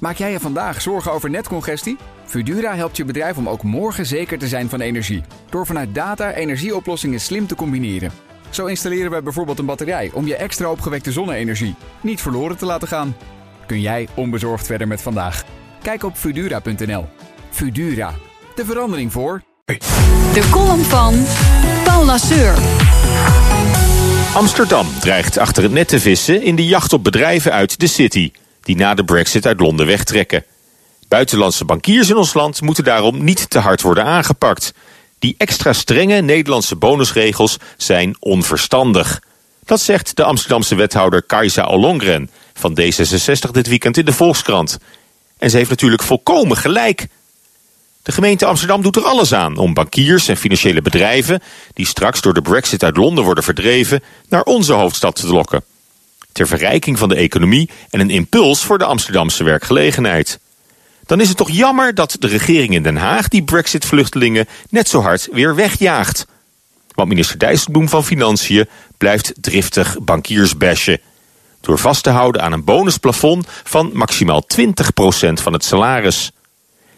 Maak jij je vandaag zorgen over netcongestie? Fudura helpt je bedrijf om ook morgen zeker te zijn van energie. Door vanuit data energieoplossingen slim te combineren. Zo installeren we bijvoorbeeld een batterij om je extra opgewekte zonne-energie niet verloren te laten gaan. Kun jij onbezorgd verder met vandaag? Kijk op Fudura.nl. Fudura, de verandering voor. De column van Paul Lasseur. Amsterdam dreigt achter het net te vissen in de jacht op bedrijven uit de city, die na de brexit uit Londen wegtrekken. Buitenlandse bankiers in ons land moeten daarom niet te hard worden aangepakt. Die extra strenge Nederlandse bonusregels zijn onverstandig. Dat zegt de Amsterdamse wethouder Kajsa Ollongren van D66 dit weekend in de Volkskrant. En ze heeft natuurlijk volkomen gelijk. De gemeente Amsterdam doet er alles aan om bankiers en financiële bedrijven... die straks door de brexit uit Londen worden verdreven... naar onze hoofdstad te lokken. Ter verrijking van de economie en een impuls voor de Amsterdamse werkgelegenheid. Dan is het toch jammer dat de regering in Den Haag... die brexit-vluchtelingen net zo hard weer wegjaagt. Want minister Dijsselbloem van Financiën blijft driftig bankiers bashen... door vast te houden aan een bonusplafond van maximaal 20% van het salaris...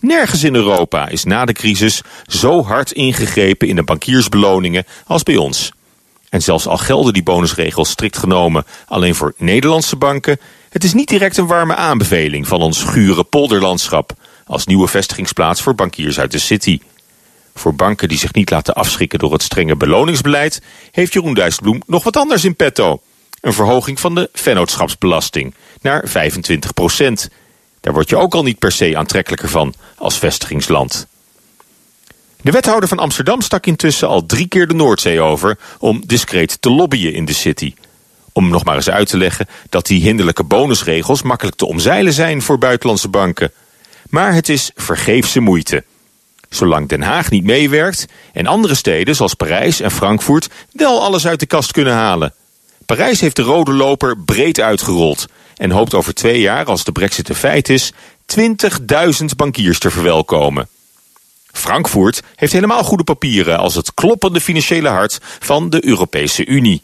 Nergens in Europa is na de crisis zo hard ingegrepen in de bankiersbeloningen als bij ons. En zelfs al gelden die bonusregels strikt genomen alleen voor Nederlandse banken, het is niet direct een warme aanbeveling van ons gure polderlandschap als nieuwe vestigingsplaats voor bankiers uit de city. Voor banken die zich niet laten afschrikken door het strenge beloningsbeleid, heeft Jeroen Dijsselbloem nog wat anders in petto. Een verhoging van de vennootschapsbelasting naar 25 procent. Daar word je ook al niet per se aantrekkelijker van als vestigingsland. De wethouder van Amsterdam stak intussen al drie keer de Noordzee over om discreet te lobbyen in de city. Om nog maar eens uit te leggen dat die hinderlijke bonusregels makkelijk te omzeilen zijn voor buitenlandse banken. Maar het is vergeefse moeite. Zolang Den Haag niet meewerkt en andere steden zoals Parijs en Frankfurt wel alles uit de kast kunnen halen. Parijs heeft de rode loper breed uitgerold en hoopt over twee jaar, als de brexit een feit is, 20.000 bankiers te verwelkomen. Frankfurt heeft helemaal goede papieren als het kloppende financiële hart van de Europese Unie.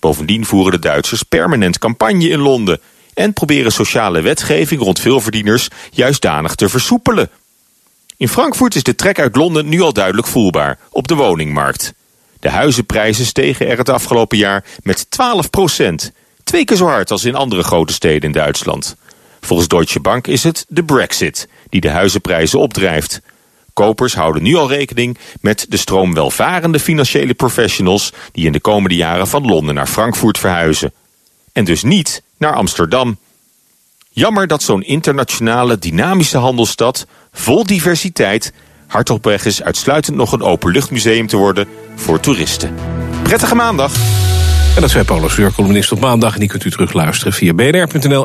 Bovendien voeren de Duitsers permanent campagne in Londen en proberen sociale wetgeving rond veelverdieners juist danig te versoepelen. In Frankfurt is de trek uit Londen nu al duidelijk voelbaar op de woningmarkt. De huizenprijzen stegen er het afgelopen jaar met 12 procent. Twee keer zo hard als in andere grote steden in Duitsland. Volgens Deutsche Bank is het de brexit die de huizenprijzen opdrijft. Kopers houden nu al rekening met de stroom welvarende financiële professionals... die in de komende jaren van Londen naar Frankfurt verhuizen. En dus niet naar Amsterdam. Jammer dat zo'n internationale dynamische handelsstad... vol diversiteit hardop weg is uitsluitend nog een openluchtmuseum te worden voor toeristen. Prettige maandag! En dat zei PaulusEur, columnist op maandag. En die kunt u terugluisteren via bnr.nl.